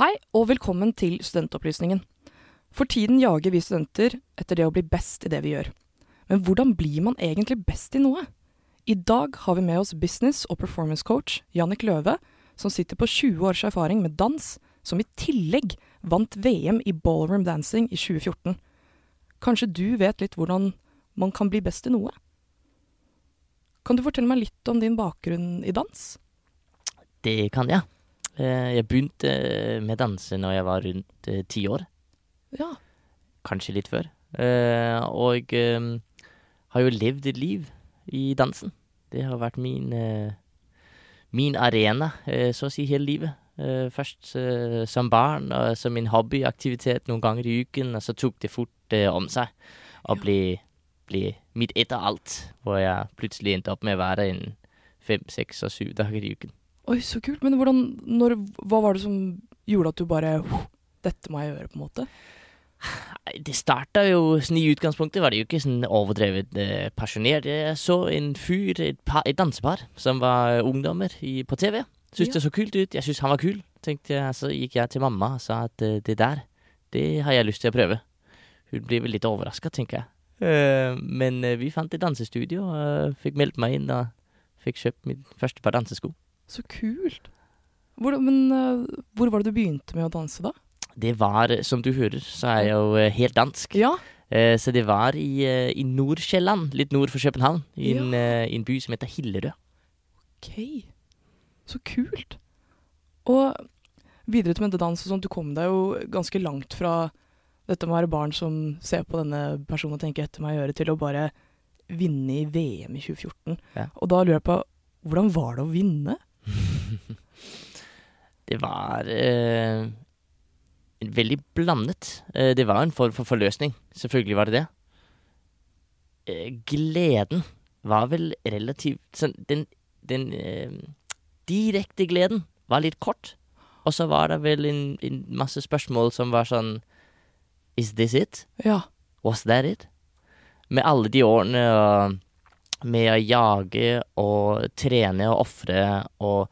Hei, og velkommen til Studentopplysningen. For tiden jager vi studenter etter det å bli best i det vi gjør. Men hvordan blir man egentlig best i noe? I dag har vi med oss business- og performance coach Jannik Løve, som sitter på 20 års erfaring med dans, som i tillegg vant VM i ballroom dancing i 2014. Kanskje du vet litt hvordan man kan bli best i noe? Kan du fortelle meg litt om din bakgrunn i dans? Det kan jeg. Eh, Jeg begynte med danse når jeg var rundt eh, ti år. Ja. Kanskje litt før. Eh, Og eh, har jo levd et liv i dansen. Det har vært min, eh, min arena, eh, så å si, hele livet. Eh, Først eh, som barn og som en hobbyaktivitet noen ganger i uken, og så tok det fort eh, om seg og ble, ble mitt etter alt, hvor jeg plutselig endte opp med å være en fem, seks og syv dager i uken. Oi, så kult. Men hvordan, når, hva var det som gjorde at du bare Dette må jeg gjøre, på en måte? Det starta jo sånn i utgangspunktet var det jo ikke sånn overdrevet eh, pasjonert. Jeg så en fyr, et, par, et dansepar, som var ungdommer i, på TV. Syntes Ja. det så kult ut. Jeg syntes han var kul. Tenkte jeg, Så gikk jeg til mamma og sa at eh, det der, det har jeg lyst til å prøve. Hun blir vel litt overraska, tenker jeg. Uh, men uh, vi fant et dansestudio, og fikk meldt meg inn og fikk kjøpt mitt første par dansesko. Så kult. Hvor, men eh, hvor var det du begynte med å danse, da? Det var, som du hører, så er jeg jo eh, helt dansk. Ja. Eh, Så det var i, i Nord-Sjælland, litt nord for København, i en, i en by som heter Hillerød. Ok. Så kult. Og videre til mentedans og sånt, du kom deg jo ganske langt fra dette med å være barn som ser på denne personen og tenker etter meg å gjøre, til å bare vinne i VM i 2014. Ja. Og da lurer jeg på, hvordan var det å vinne? Det var eh, veldig blandet. Eh, det var en form for forløsning. Selvfølgelig var det det. Eh, gleden var vel relativt sånn Den, den eh, direkte gleden var litt kort. Og så var det vel en, en masse spørsmål som var sånn Is this it? Ja. Was that it? Med alle de årene og med å jage og trene og ofre og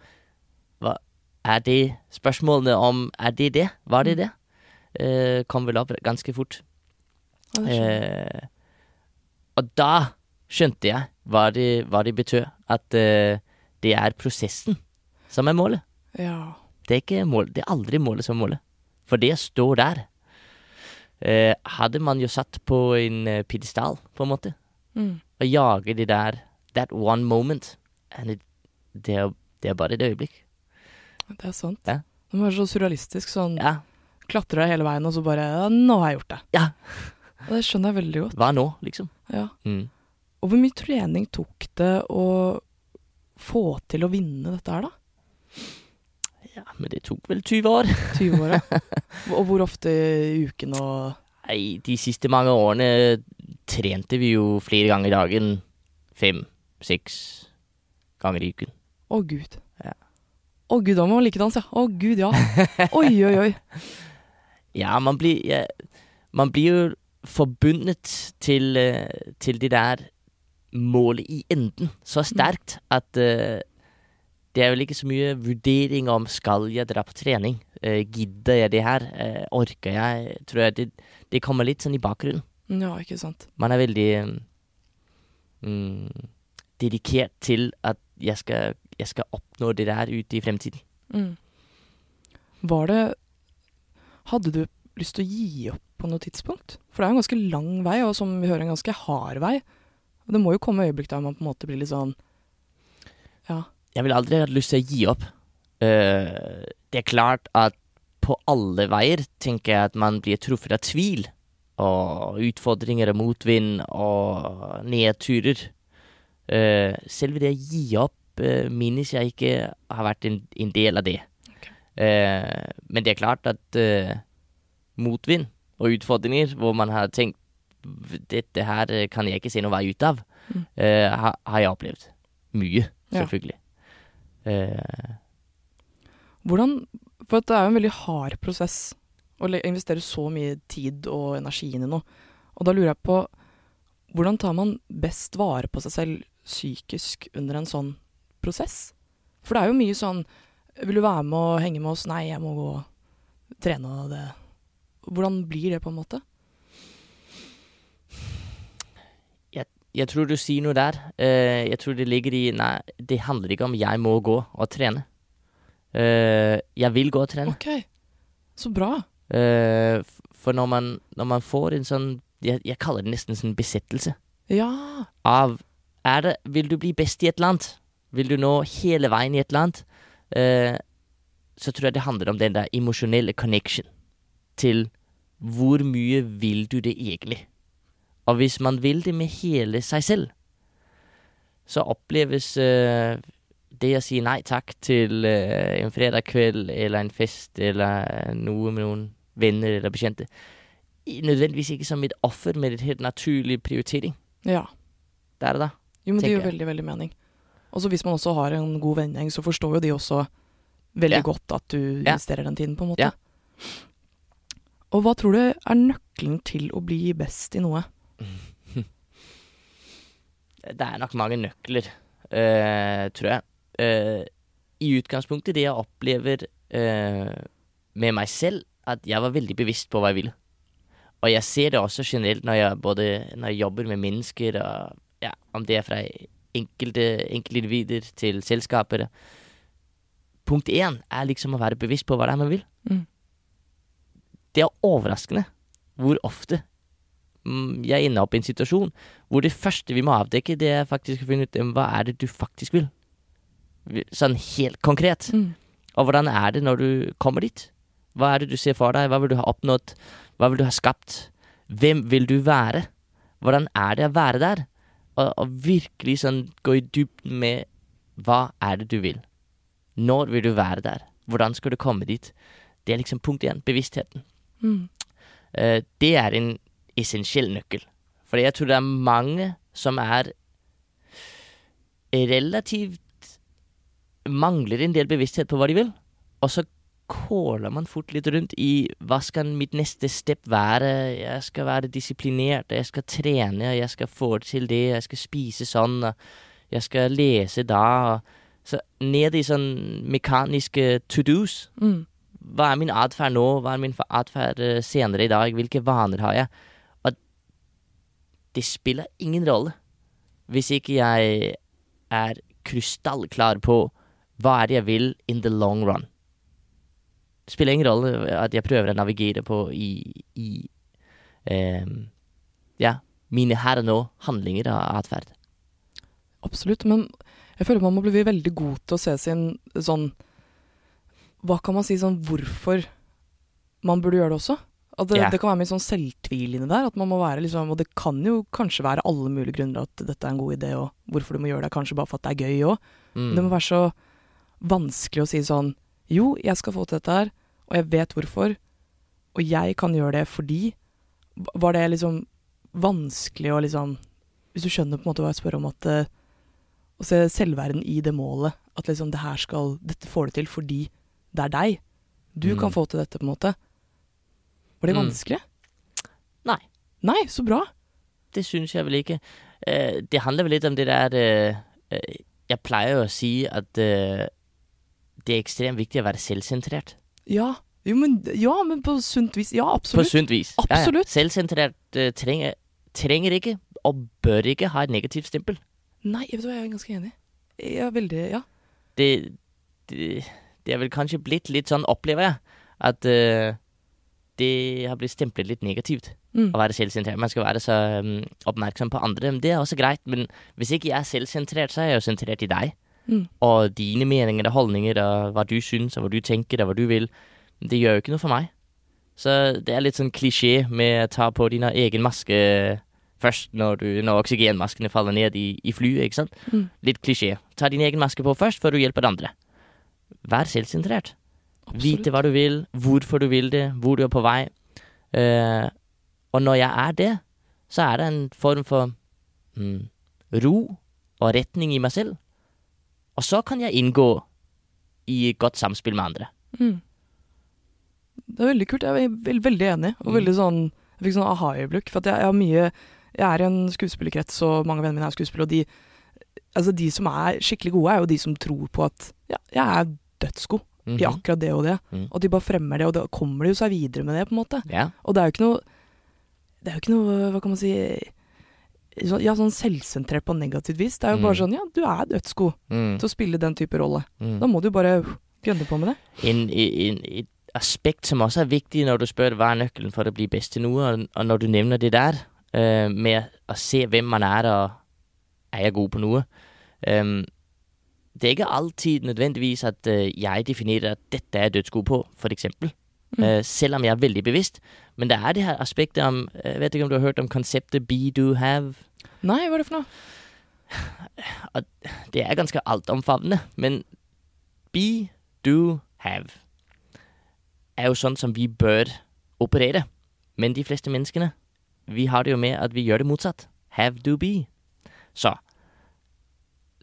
hva Er de spørsmålene om Er de det? Var de det? Eh, kom vel opp ganske fort. Eh, og da skjønte jeg hva de, hva de betød. At eh, det er prosessen som er målet. ja. Det er, ikke mål, det er aldri målet som er målet. For det står der. Eh, hadde man jo satt på en eh, pidestall, på en måte, Mm. og jage de der That one moment. And it, det, er, det er bare et øyeblikk. Det er sant. Ja. Det var så surrealistisk. Sånn Ja. klatrer deg hele veien, og så bare ja, 'Nå har jeg gjort det'. Ja. Og det skjønner jeg veldig godt. Hva nå, liksom? Ja. Mm. Og hvor mye trening tok det å få til å vinne dette her, da? Ja, men det tok vel 20 år. 20 år, ja. Og hvor ofte i uken og Nei, de siste mange årene trente vi jo flere ganger i dagen. Fem, seks ganger i uken. Å, gud. Ja. Å, gud, da må man like dans, ja. Å, gud, ja. Oi, oi, oi. Ja, man blir, ja, man blir jo forbundet til, eh, til det der målet i enden så sterkt at uh, det er vel ikke så mye vurdering om skal jeg dra på trening. uh, gidder jeg det her? uh, orker jeg? Tror jeg det, det kommer litt sånn i bakgrunnen. Ja, ikke sant. Man er veldig mm, dedikert til at jeg skal, jeg skal oppnå det der ute i fremtiden. Mm. Var det Hadde du lyst til å gi opp på noe tidspunkt? For det er en ganske lang vei, og som vi hører, en ganske hard vei. Og det må jo komme øyeblikk der man på en måte blir litt sånn Ja. Jeg vil aldri hatt lyst til å gi opp. Uh, det er klart at på alle veier tenker jeg at man blir truffet av tvil. Og utfordringer og motvind og nedturer. Uh, selve det å gi opp uh, minnes jeg ikke har vært en, en del av det. Okay. Uh, men det er klart at eh, motvind og utfordringer hvor man har tenkt dette her eh, kan jeg ikke se noen vei ut av, Mm. eh, har, har jeg opplevd. Mye, Ja. selvfølgelig. Eh, Hvordan For det er jo en veldig hard prosess å le- investere så mye tid og energi inn i noe. Og da lurer jeg på hvordan tar man best vare på seg selv psykisk under en sånn prosess? For det er jo mye sånn Vil du være med og henge med oss? Nei, jeg må gå. trene og det Hvordan blir det, på en måte? Jeg tror du sier noe der. Eh, jeg tror det ligger i Nei, det handler ikke om jeg må gå og trene. Eh, jeg vil gå og trene. Ok, så bra. Eh, for når man, når man får en sånn jeg, jeg kaller det nesten sånn besettelse Ja. av er det, Vil du bli best i et eller annet? Vil du nå hele veien i et eller annet? Eh, så tror jeg det handler om den der emosjonelle connection til hvor mye vil du det egentlig? Og hvis man vil det med hele seg selv, så oppleves eh, det å si nei takk til en fredag kveld eller en fest eller noe med noen venner eller bekjente, nødvendigvis ikke som et offer, men et helt naturlig prioritering. ja. er det da. Jo, men det gir jo veldig, veldig mening. Og så hvis man også har en god vennegjeng, så forstår jo de også veldig Ja. godt at du Ja. investerer den tiden, på en måte. Ja. Og hva tror du er nøkkelen til å bli best i noe? Det er nok mange nøkler, uh, tror jeg. Uh, I utgangspunktet det jeg opplever uh, med meg selv, at jeg var veldig bevisst på hva jeg ville. Og jeg ser det også generelt når jeg både når jeg jobber med mennesker, og ja, om det er fra enkelte enkeltindivider til selskaper. Punkt én er liksom å være bevisst på hva det er man vil. Mm. Det er overraskende hvor ofte mm, jeg ender opp i en situasjon hvor det første vi må avdekke, det er faktisk å finne ut hva er det du faktisk vil. Sånn helt konkret. Mm. Og hvordan er det når du kommer dit? Hva er det du ser for deg? Hva vil du ha oppnådd? Hva vil du ha skapt? Hvem vil du være? Hvordan er det å være der? Og, og virkelig sånn gå i dybden med hva er det du vil? Når vil du være der? Hvordan skal du komme dit? Det er liksom punkt én. Bevisstheten. Mm. Uh, det er en essensiell nøkkel. For jeg tror det er mange som er relativt Mangler en del bevissthet på hva de vil, og så kåler man fort litt rundt i hva skal mitt neste step være, jeg skal være disiplinert, jeg skal trene, jeg skal få til det, jeg skal spise sånn, og jeg skal lese da, og så ned i sånn mekaniske to do's Mm. hva er min atferd nå? Hva er min atferd eh, senere i dag? Hvilke vaner har jeg? Og det spiller ingen rolle hvis ikke jeg er krystallklar på hva er det jeg vil in the long run. Det spiller ingen rolle at jeg prøver å navigere på i, i eh, ja, mine her og nå handlinger og atferd. Absolutt, men jeg føler man må bli veldig god til å se sin sånn Hva kan man si sånn hvorfor man burde gjøre det også? At det, yeah. det kan være mye sånn selvtvil inni der. At man må være liksom, Og det kan jo kanskje være alle mulige grunner at dette er en god idé, og hvorfor du må gjøre det, kanskje bare for at det er gøy òg. Mm. Det må være så vanskelig å si sånn Jo, jeg skal få til dette her, og jeg vet hvorfor, og jeg kan gjøre det fordi Var det liksom vanskelig å liksom Hvis du skjønner på en måte hva jeg spør om, at eh, Å se selvverden i det målet. At liksom det her skal Dette får du til fordi det er deg. Du Mm. kan få til dette, på en måte. Var det Mm. vanskelig? Nei. Nei, så bra. Det syns jeg vel ikke. Eh, det handler vel litt om det der eh, eh, Jeg pleier jo å si at eh, det er ekstremt viktig å være selvsentrert. Ja. Jo, men, ja, men på sunt vis. Ja, På absolutt. sunt vis. Absolutt. Ja, ja. Selvsentrert uh, trenger, trenger ikke, og bør ikke, ha et negativt stempel. Nei, vet du hva, jeg er ganske enig. Jeg er veldig Ja. Det, det, det er vel kanskje blitt litt sånn, opplever jeg, at uh, det har blitt stemplet litt negativt Mm. å være selvsentrert. Man skal være så um, oppmerksom på andre. Men det er også greit. Men hvis ikke jeg er selvsentrert, så er jeg jo sentrert i deg. Mm. Og dine meninger og holdninger og hva du syns og hva du tenker og hva du vil. Det gjør jo ikke noe for meg. Så det er litt sånn klisjé med å ta på din egen maske først når, du, når oksygenmaskene faller ned i, i flyet, ikke sant? Mm. Litt klisjé. Ta din egen maske på først før du hjelper andre. Vær selvsentrert. Vite hva du vil, hvorfor du vil det, hvor du er på vei. Uh, og når jeg er det, så er det en form for mm, ro og retning i meg selv. Og så kan jeg inngå i godt samspill med andre. Mm. Det er veldig kult. Jeg er veld, veldig enig. Og Mm. veldig sånn Jeg fikk sånn aha-øyeblikk. For jeg, jeg har mye Jeg er i en skuespillerkrets, og mange venner mine er skuespillere, og de Altså, de som er skikkelig gode, er jo de som tror på at ja, jeg er dødsgod. i akkurat det og det. Mm. Og de bare fremmer det, og da kommer de jo seg videre med det, på en måte. Yeah. Og det er jo ikke noe Det er jo ikke noe, hva kan man si Ja, sånn selvsentrert på negativt vis. Det er jo bare Mm. sånn, ja, du er dødsgod Mm. til å spille den type rolle. Mm. Da må du bare gønne på med det. En, en, et aspekt som også er viktig når du spør hva er nøkkelen for å bli best til noe, og, når du nevner det der eh, med å se hvem man er og er jeg god på noe um, Det er ikke alltid nødvendigvis at eh, jeg definerer at dette er jeg dødsgod på, eksempel. Mm. Eh, selv om jeg er veldig bevisst. Men det er det her aspektet om Jeg vet ikke om du har hørt om konseptet be, do, have? Nei, hva er det for noe? Det er ganske altomfavnende, men be, do, have er jo sånn som vi bør operere. Men de fleste menneskene, vi har det jo med at vi gjør det motsatt. Have, do, be. Så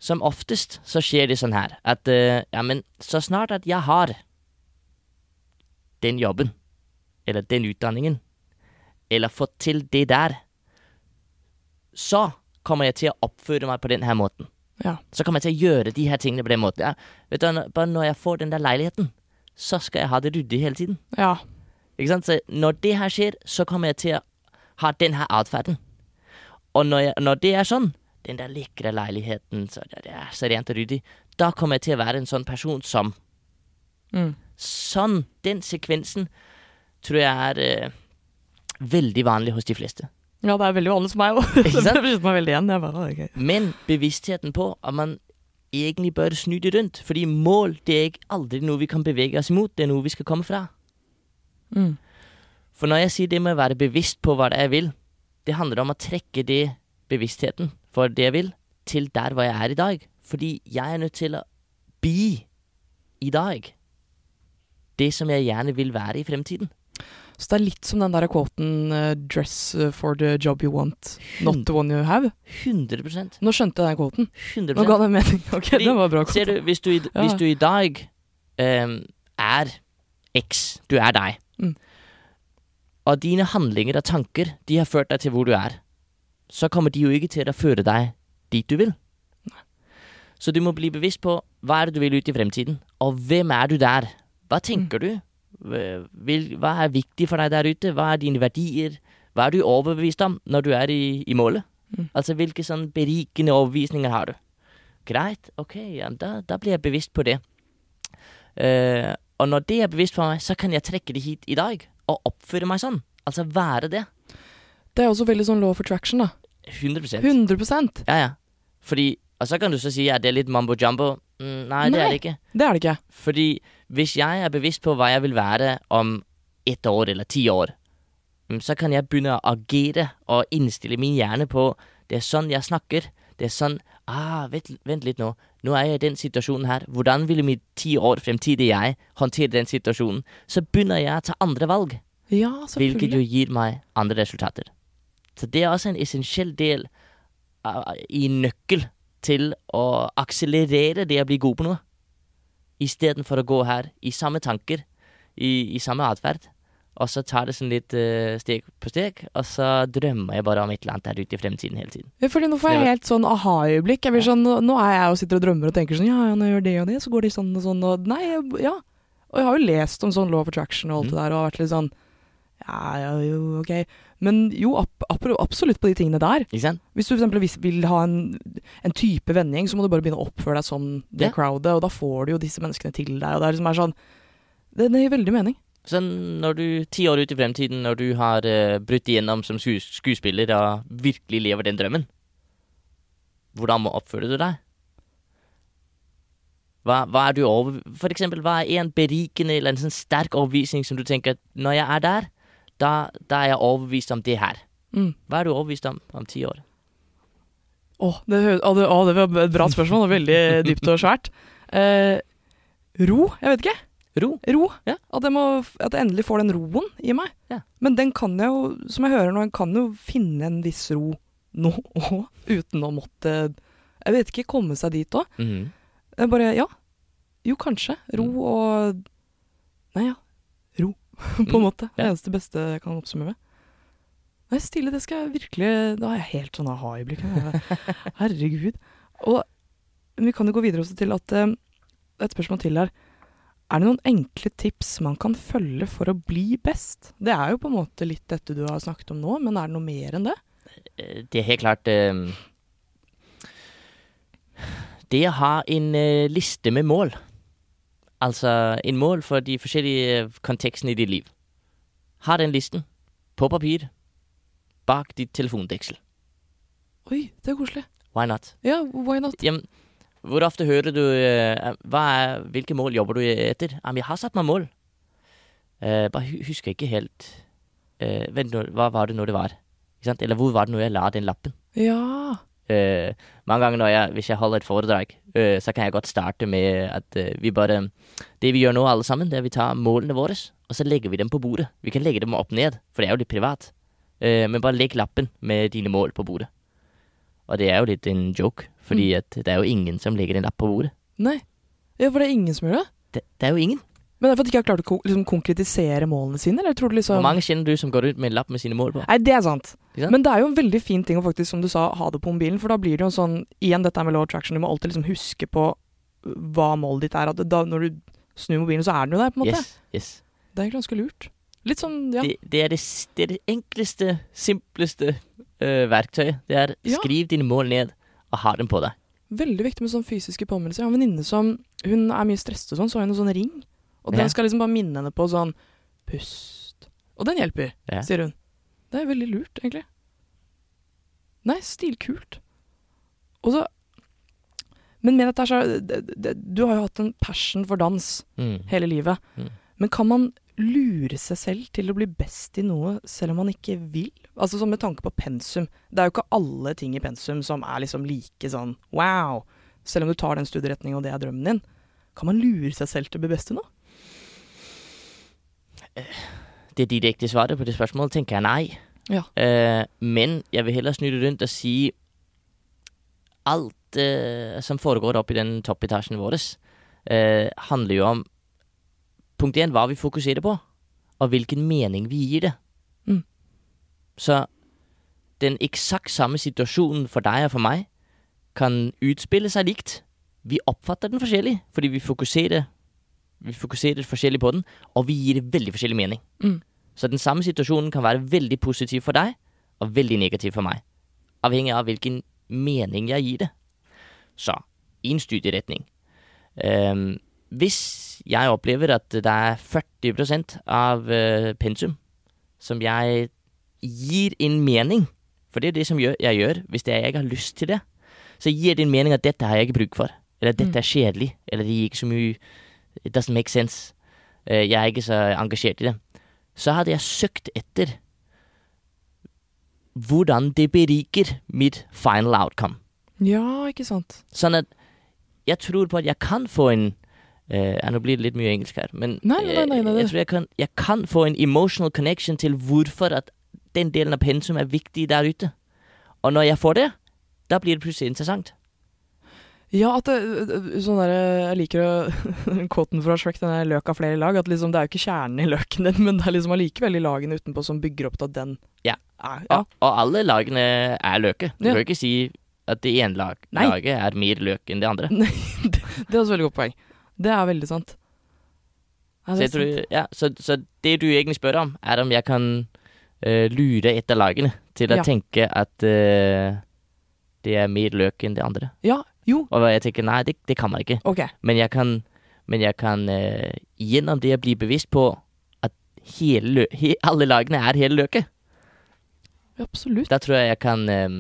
som oftest så skjer det sånn her at uh, ja, men så snart at jeg har den jobben, eller den utdanningen, eller fått til det der, så kommer jeg til å oppføre meg på den her måten. Ja. Så kommer jeg til å gjøre de her tingene på den måten. Ja, vet du, bare når jeg får den der leiligheten, så skal jeg ha det ryddig hele tiden. Ja. Ikke sant? Så når det her skjer, så kommer jeg til å ha den her atferden. Og når, jeg, når det er sånn, den der lekre leiligheten, så det er så rent og ryddig, da kommer jeg til å være en sånn person som Mm. Sånn, den sekvensen, tror jeg er eh, veldig vanlig hos de fleste. Ja, det er veldig vanlig for meg òg. Ikke sant? Meg veldig igjen. Bare, ok. Men bevisstheten på at man egentlig bør snu det rundt. Fordi mål det er ikke aldri noe vi kan bevege oss imot, det er noe vi skal komme fra. Mm. For når jeg sier det med å være bevisst på hva det er jeg vil, det handler om å trekke det bevisstheten for det jeg vil, til der hvor jeg er i dag. Fordi jeg er nødt til å bli i dag det som jeg gjerne vil være i fremtiden. Så det er litt som den der quoten eh, 'dress for the job you want, not the one you have'. 100 Nå skjønte jeg den quoten. 100 Nå ga det mening. Ok, Fordi- det var bra. Ser du, hvis du, i, Ja. hvis du i dag um, er X, du er deg, Mm. og dine handlinger og tanker de har ført deg til hvor du er, så kommer de jo ikke til å føre deg dit du vil. Så du må bli bevisst på hva er det du vil ut i fremtiden, og hvem er du der? Hva tenker du? Hva- er viktig for deg der ute? Hva er dine verdier? Hva er du overbevist om når du er i, i målet? Mm. Altså hvilke sånn berikende overbevisninger har du? Greit, ok, ja, da, da blir jeg bevisst på det. Uh, og når det er bevisst for meg, så kan jeg trekke det hit i dag og oppføre meg sånn. Altså være det. Det er også veldig sånn law of attraction, da. 100% 100% Ja, ja. Fordi Og så kan du så si ja, det er litt mambo jumbo. Mm, nei, det er det ikke. Det er det ikke. Fordi hvis jeg er bevisst på hva jeg vil være om ett år eller ti år, mm, så kan jeg begynne å agere og innstille min hjerne på det er sånn jeg snakker. Det er sånn ah, vent, vent litt nå. Nå er jeg i den situasjonen her. Hvordan ville mitt ti år fremtidige jeg håndtere den situasjonen? Så begynner jeg å ta andre valg, Ja, hvilket jo gir meg andre resultater. Så det er også en essensiell del uh, i nøkkel til å akselerere det å bli god på noe. Istedenfor å gå her i samme tanker, i, i samme atferd. Og så tar det sånn litt uh, steg på steg, og så drømmer jeg bare om et eller annet der ute i fremtiden hele tiden. Fordi nå får jeg helt sånn aha-øyeblikk. Jeg blir sånn, nå- er jeg og sitter og drømmer og tenker sånn Ja, ja, når jeg gjør det og det, så går det sånn og sånn og Nei, ja. Og jeg har jo lest om sånn law of attraction og alt Mm. det der, og har vært litt sånn Ja, ja, jo, ok. Men jo, ab ab- absolutt på de tingene der. Hvis du eksempel vil ha en, en type vennegjeng, så må du bare begynne å oppføre deg som det yeah. crowdet, og da får du jo disse menneskene til deg, og det er liksom er sånn Det, det gir veldig mening. Så når du ti år ut i fremtiden, når du har uh, brutt igjennom som skues skuespiller og virkelig lever den drømmen, hvordan må oppføre du deg? Hva, hva er du over... For eksempel, hva er en berikende eller en sånn sterk overbevisning som du tenker at når jeg er der, da, da er jeg overbevist om det her. Mm. Hva er du overbevist om om ti år? Å, det, oh, det, oh, det var et bra spørsmål, og veldig dypt og svært. Eh, ro? Jeg vet ikke. Ro. Ro. Ja. At, jeg må, at jeg endelig får den roen i meg. Ja. Men den kan jeg jo, som jeg hører nå, jeg kan jo finne en viss ro nå òg, uten å måtte Jeg vet ikke, komme seg dit òg. Mm. Jeg bare Ja. Jo, kanskje. Ro Mm. og Nei, ja. På en Mm, måte. Det eneste beste jeg kan oppsummere med. Nei, stille, det skal jeg virkelig Da har jeg helt sånn aha-øyeblikk. Herregud. Og vi kan jo gå videre også til at um, Et spørsmål til her. Er det noen enkle tips man kan følge for å bli best? Det er jo på en måte litt dette du har snakket om nå, men er det noe mer enn det? Øh, Det er helt klart um, Det å ha en uh, liste med mål. Altså en mål for de forskjellige øh, kontekstene i ditt liv. Ha den listen på papir bak ditt telefondeksel. Oi, det er koselig. Why not? Ja, why not? Jamen, hvor ofte hører du øh, er, Hvilke mål jobber du etter? Jamen, jeg har satt meg mål. Uh, bare husker ikke helt uh, Vent hva var det nå det var? Eller hvor var det nå jeg la den lappen? Ja. Eh, mange ganger når jeg, hvis jeg holder et foredrag, eh, så kan jeg godt starte med at eh, vi bare Det vi gjør nå, alle sammen, det er at vi tar målene våre, og så legger vi dem på bordet. Vi kan legge dem opp ned, for det er jo litt privat. Eh, men bare legg lappen med dine mål på bordet. Og det er jo litt en joke, fordi at det er jo ingen som legger en lapp på bordet. Nei. Ja, for det er ingen som gjør det? Det, det er jo ingen. Men det er for at de ikke har klart å liksom, konkretisere målene sine, eller tror du liksom Hvor mange kjenner du som går ut med en lapp med sine mål på? Nei, det er sant. Sant? Men det er jo en veldig fin ting å faktisk, som du sa, ha det på mobilen. For da blir det jo sånn Igjen dette er med law attraction. Du må alltid liksom huske på hva målet ditt er. At da, når du snur mobilen, så er den jo der, på en måte. Yes, yes. Det er ganske lurt. Litt sånn, ja. Det, det, er det, det er det enkleste, simpleste uh, verktøyet. Det er Ja. skriv dine mål ned og ha dem på deg. Veldig viktig med sånn fysiske påminnelser. Jeg har en venninne som Hun er mye stresset og sånn, så har hun en sånn ring. Og den skal liksom bare minne henne på sånn Pust. Og den hjelper, sier hun. Det er veldig lurt, egentlig. Nei, stilkult. Og så Men med dette her så det- det- Du har jo hatt en passion for dans Mm. hele livet. Mm. Men kan man lure seg selv til å bli best i noe selv om man ikke vil? Altså sånn med tanke på pensum. Det er jo ikke alle ting i pensum som er liksom like sånn wow. Selv om du tar den studieretningen og det er drømmen din. Kan man lure seg selv til å bli best i noe? Det direkte svaret på det spørsmålet tenker jeg nei. Ja. Eh, men jeg vil heller snu det rundt og si alt eh, som foregår oppe i den toppetasjen vår, eh, handler jo om punkt én hva vi fokuserer på, og hvilken mening vi gir det. Mm. Så den eksakt samme situasjonen for deg og for meg kan utspille seg likt. Vi oppfatter den forskjellig, fordi vi fokuserer, vi fokuserer forskjellig på den, og vi gir veldig forskjellig mening. Mm. Så den samme situasjonen kan være veldig positiv for deg, og veldig negativ for meg. Avhengig av hvilken mening jeg gir det. Så, i en studieretning. um, hvis jeg opplever at det er 40 av uh, pensum som jeg gir en mening, for det er det som jeg gjør hvis det er jeg har lyst til det, så gir det en mening at dette har jeg ikke bruk for, eller at dette Mm. er kjedelig, eller det gir ikke så mye It doesn't make sense. Eh, jeg er ikke så engasjert i det. Så hadde jeg søkt etter hvordan det beriker mitt final outcome. Ja, ikke sant. Sånn at jeg tror på at jeg kan få en Uh, Nå blir det litt mye engelsk her, men Nei, nei, nei, nei, eh, jeg tror jeg kan, jeg kan få en emotional connection til hvorfor at den delen av pensum er viktig der ute. Og når jeg får det, da blir det plutselig interessant. Ja, at det, sånn der, Jeg liker å Kåten fra Shrek, den der 'løk av flere lag'. At liksom det er jo ikke kjernen i løken din, men det er liksom allikevel i lagene utenpå som bygger opp til at den Ja. er ja. Og, og alle lagene er løke. Du Ja. kan ikke si at det ene lag, laget er mer løk enn det andre. det, det er også veldig godt poeng. Det er veldig sant. Er Så, det så, tror, sant. ja, så, så det du egentlig spør om, er om jeg kan uh, lure et av lagene til å tenke at uh, det er mer løk enn det andre. Ja, jo, Og jeg tenker nei, det, det kan man ikke. Okay. Men jeg kan, men jeg kan uh, gjennom det å bli bevisst på at hele he, alle lagene er hele løket, Absolutt. da tror jeg jeg kan um,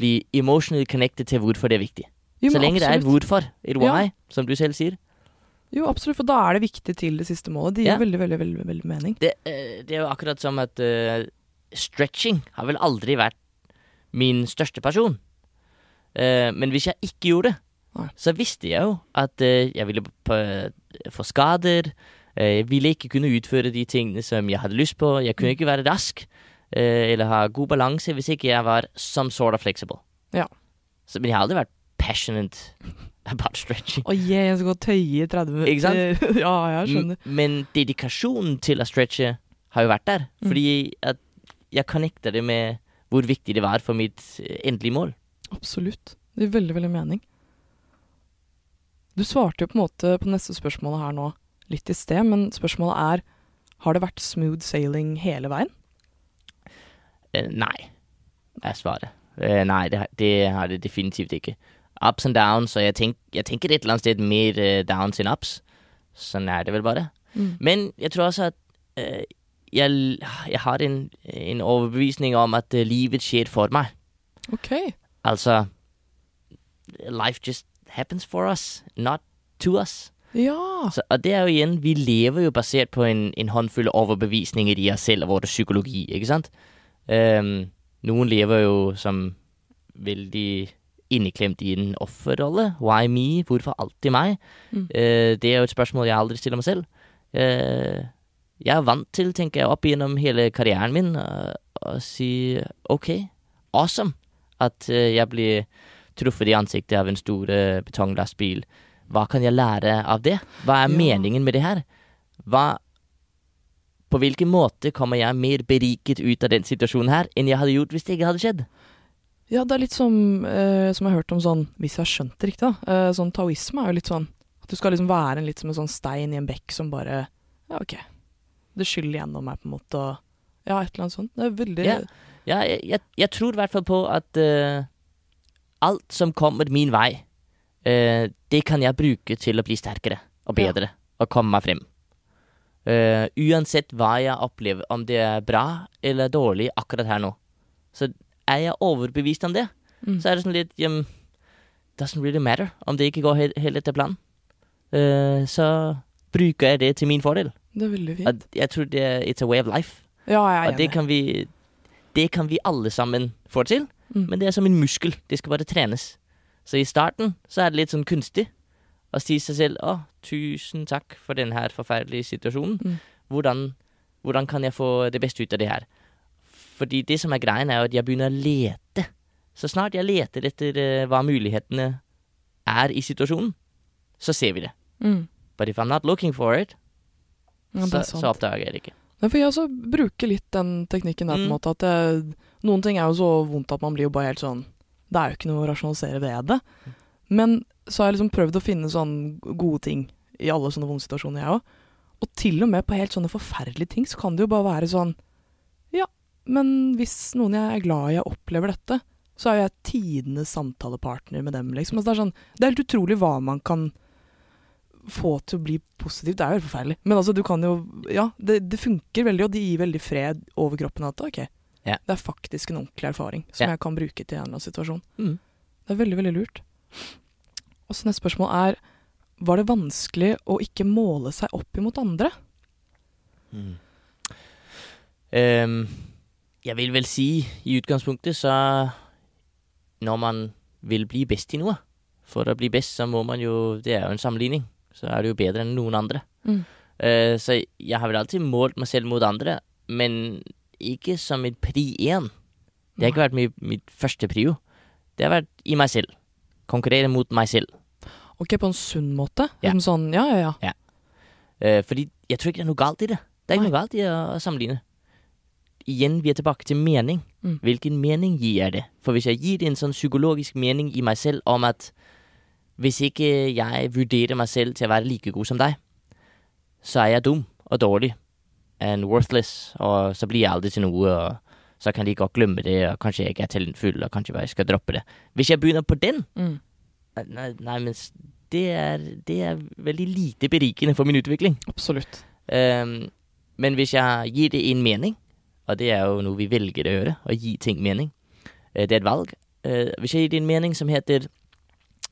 bli emotionally connected til hvorfor det er viktig. Jo, Så lenge absolutt. det er et hvorfor, et Ja. som du selv sier. Jo, absolutt, for da er det viktig til det siste målet. Det gir Ja. veldig, veldig, veldig, veldig mening. Det, uh, det er jo akkurat som at uh, stretching har vel aldri vært min største pasjon. Eh, men hvis jeg ikke gjorde det, så visste jeg jo at eh, jeg ville på, få skader. eh, jeg ville ikke kunne utføre de tingene som jeg hadde lyst på. Jeg kunne ikke være rask eller ha god balanse hvis ikke jeg var some sort of flexible. Ja. Så, men jeg har aldri vært passionate about stretching. Å yeah, jeg skal gå og tøye i 30 minutter. Ikke sant? ja, jeg skjønner. M- Men dedikasjonen til å stretche har jo vært der. Mm. Fordi at jeg connecta det med hvor viktig det var for mitt endelige mål. Absolutt. Det gir veldig, veldig mening. Du svarte jo på en måte på neste spørsmålet her nå litt i sted, men spørsmålet er har det vært smooth sailing hele veien? Eh, nei, er svaret. Eh, nei, det, det har det definitivt ikke. Ups and downs, og jeg, tenk, jeg tenker et eller annet sted mer eh, downs enn ups. Sånn er det vel bare. Mm. Men jeg tror også at eh, jeg, jeg har en, en overbevisning om at eh, livet skjer for meg. Ok. Altså Life just happens for us, not to us. Ja. Så, og det er jo igjen, vi lever jo basert på en, en håndfull overbevisninger i oss selv og vår psykologi, ikke sant? Um, noen lever jo som veldig inneklemt i en offerrolle. Why me? Hvorfor alltid meg? Mm. Uh, det er jo et spørsmål jeg aldri stiller meg selv. Uh, jeg er vant til, tenker jeg, opp gjennom hele karrieren min å å si OK, awesome at eh, jeg blir truffet i ansiktet av en stor eh, betonglastbil. Hva kan jeg lære av det? Hva er Ja. meningen med det her? Hva På hvilken måte kommer jeg mer beriket ut av den situasjonen her enn jeg hadde gjort hvis det ikke hadde skjedd? Ja, det er litt som, eh, som jeg har hørt om sånn, hvis jeg har skjønt det riktig, da. Eh, sånn taoisme er jo litt sånn at du skal liksom være en litt som en sånn stein i en bekk som bare Ja, ok. Det skyller gjennom meg, på en måte, og Ja, et eller annet sånt. Det er veldig Ja. Ja, jeg, jeg, jeg tror i hvert fall på at uh, alt som kommer min vei, uh, det kan jeg bruke til å bli sterkere og Ja. bedre og komme meg frem. Uh, uansett hva jeg opplever, om det er bra eller dårlig akkurat her nå. Så er jeg overbevist om det, mm. så er det sånn litt um, Doesn't really matter om det ikke går helt, helt etter planen. Uh, så bruker jeg det til min fordel. Det er veldig fint. At jeg tror det er It's a way of life. Ja, jeg er Og det kan vi Det kan vi alle sammen få til. Mm. Men det er som en muskel. Det skal bare trenes. Så i starten så er det litt sånn kunstig å si seg selv å, tusen takk for denne her forferdelige situasjonen. Mm. Hvordan, hvordan kan jeg få det beste ut av det her? Fordi det som er greien, er jo at jeg begynner å lete. Så snart jeg leter etter eh, hva mulighetene er i situasjonen, så ser vi det. Mm. But if I'm not looking for it, Ja, så, så oppdager jeg det ikke. Nei, for jeg også bruker litt den teknikken der, på en Mm. måte, at jeg, noen ting er jo så vondt at man blir jo bare helt sånn Det er jo ikke noe å rasjonalisere ved det. Men så har jeg liksom prøvd å finne sånn gode ting i alle sånne vonde situasjoner, jeg òg. Og til og med på helt sånne forferdelige ting, så kan det jo bare være sånn Ja, men hvis noen jeg er glad i, opplever dette, så er jo jeg tidenes samtalepartner med dem, liksom. Altså, det er sånn Det er helt utrolig hva man kan få til å bli positivt. Det er jo helt forferdelig. Men altså, du kan jo Ja, det, det funker veldig, og det gir veldig fred over kroppen at ok, Ja. det er faktisk en ordentlig erfaring som Ja. jeg kan bruke til en eller annen situasjon. Mm. Det er veldig, veldig lurt. Og så neste spørsmål er Var det vanskelig å ikke måle seg opp imot andre? Mm. Ehm, jeg vil vel si i utgangspunktet så Når man vil bli best i noe For å bli best så må man jo Det er jo en sammenligning. Så er du jo bedre enn noen andre. Mm. Uh, så jeg har vel alltid målt meg selv mot andre, men ikke som et pri én. Det har ikke vært mitt, mitt første prio. Det har vært i meg selv. Konkurrere mot meg selv. Ok, på en sunn måte? Ja. Som sånn, ja, ja, ja. Eh, fordi jeg tror ikke det er noe galt i det. Det er ikke Nei. noe galt i å sammenligne. Igjen, vi er tilbake til mening. Mm. Hvilken mening gir jeg det? For hvis jeg gir det en sånn psykologisk mening i meg selv om at hvis ikke jeg vurderer meg selv til å være like god som deg, så er jeg dum og dårlig and worthless, og så blir jeg aldri til noe, og så kan de godt glemme det, og kanskje jeg ikke er talentfull, og kanskje bare jeg skal droppe det. Hvis jeg begynner på den, Mm. nei, nei men det er, det er veldig lite berikende for min utvikling. Absolutt. Um, men hvis jeg gir det en mening, og det er jo noe vi velger å gjøre, å gi ting mening, eh, det er et valg. Uh, hvis jeg gir det en mening som heter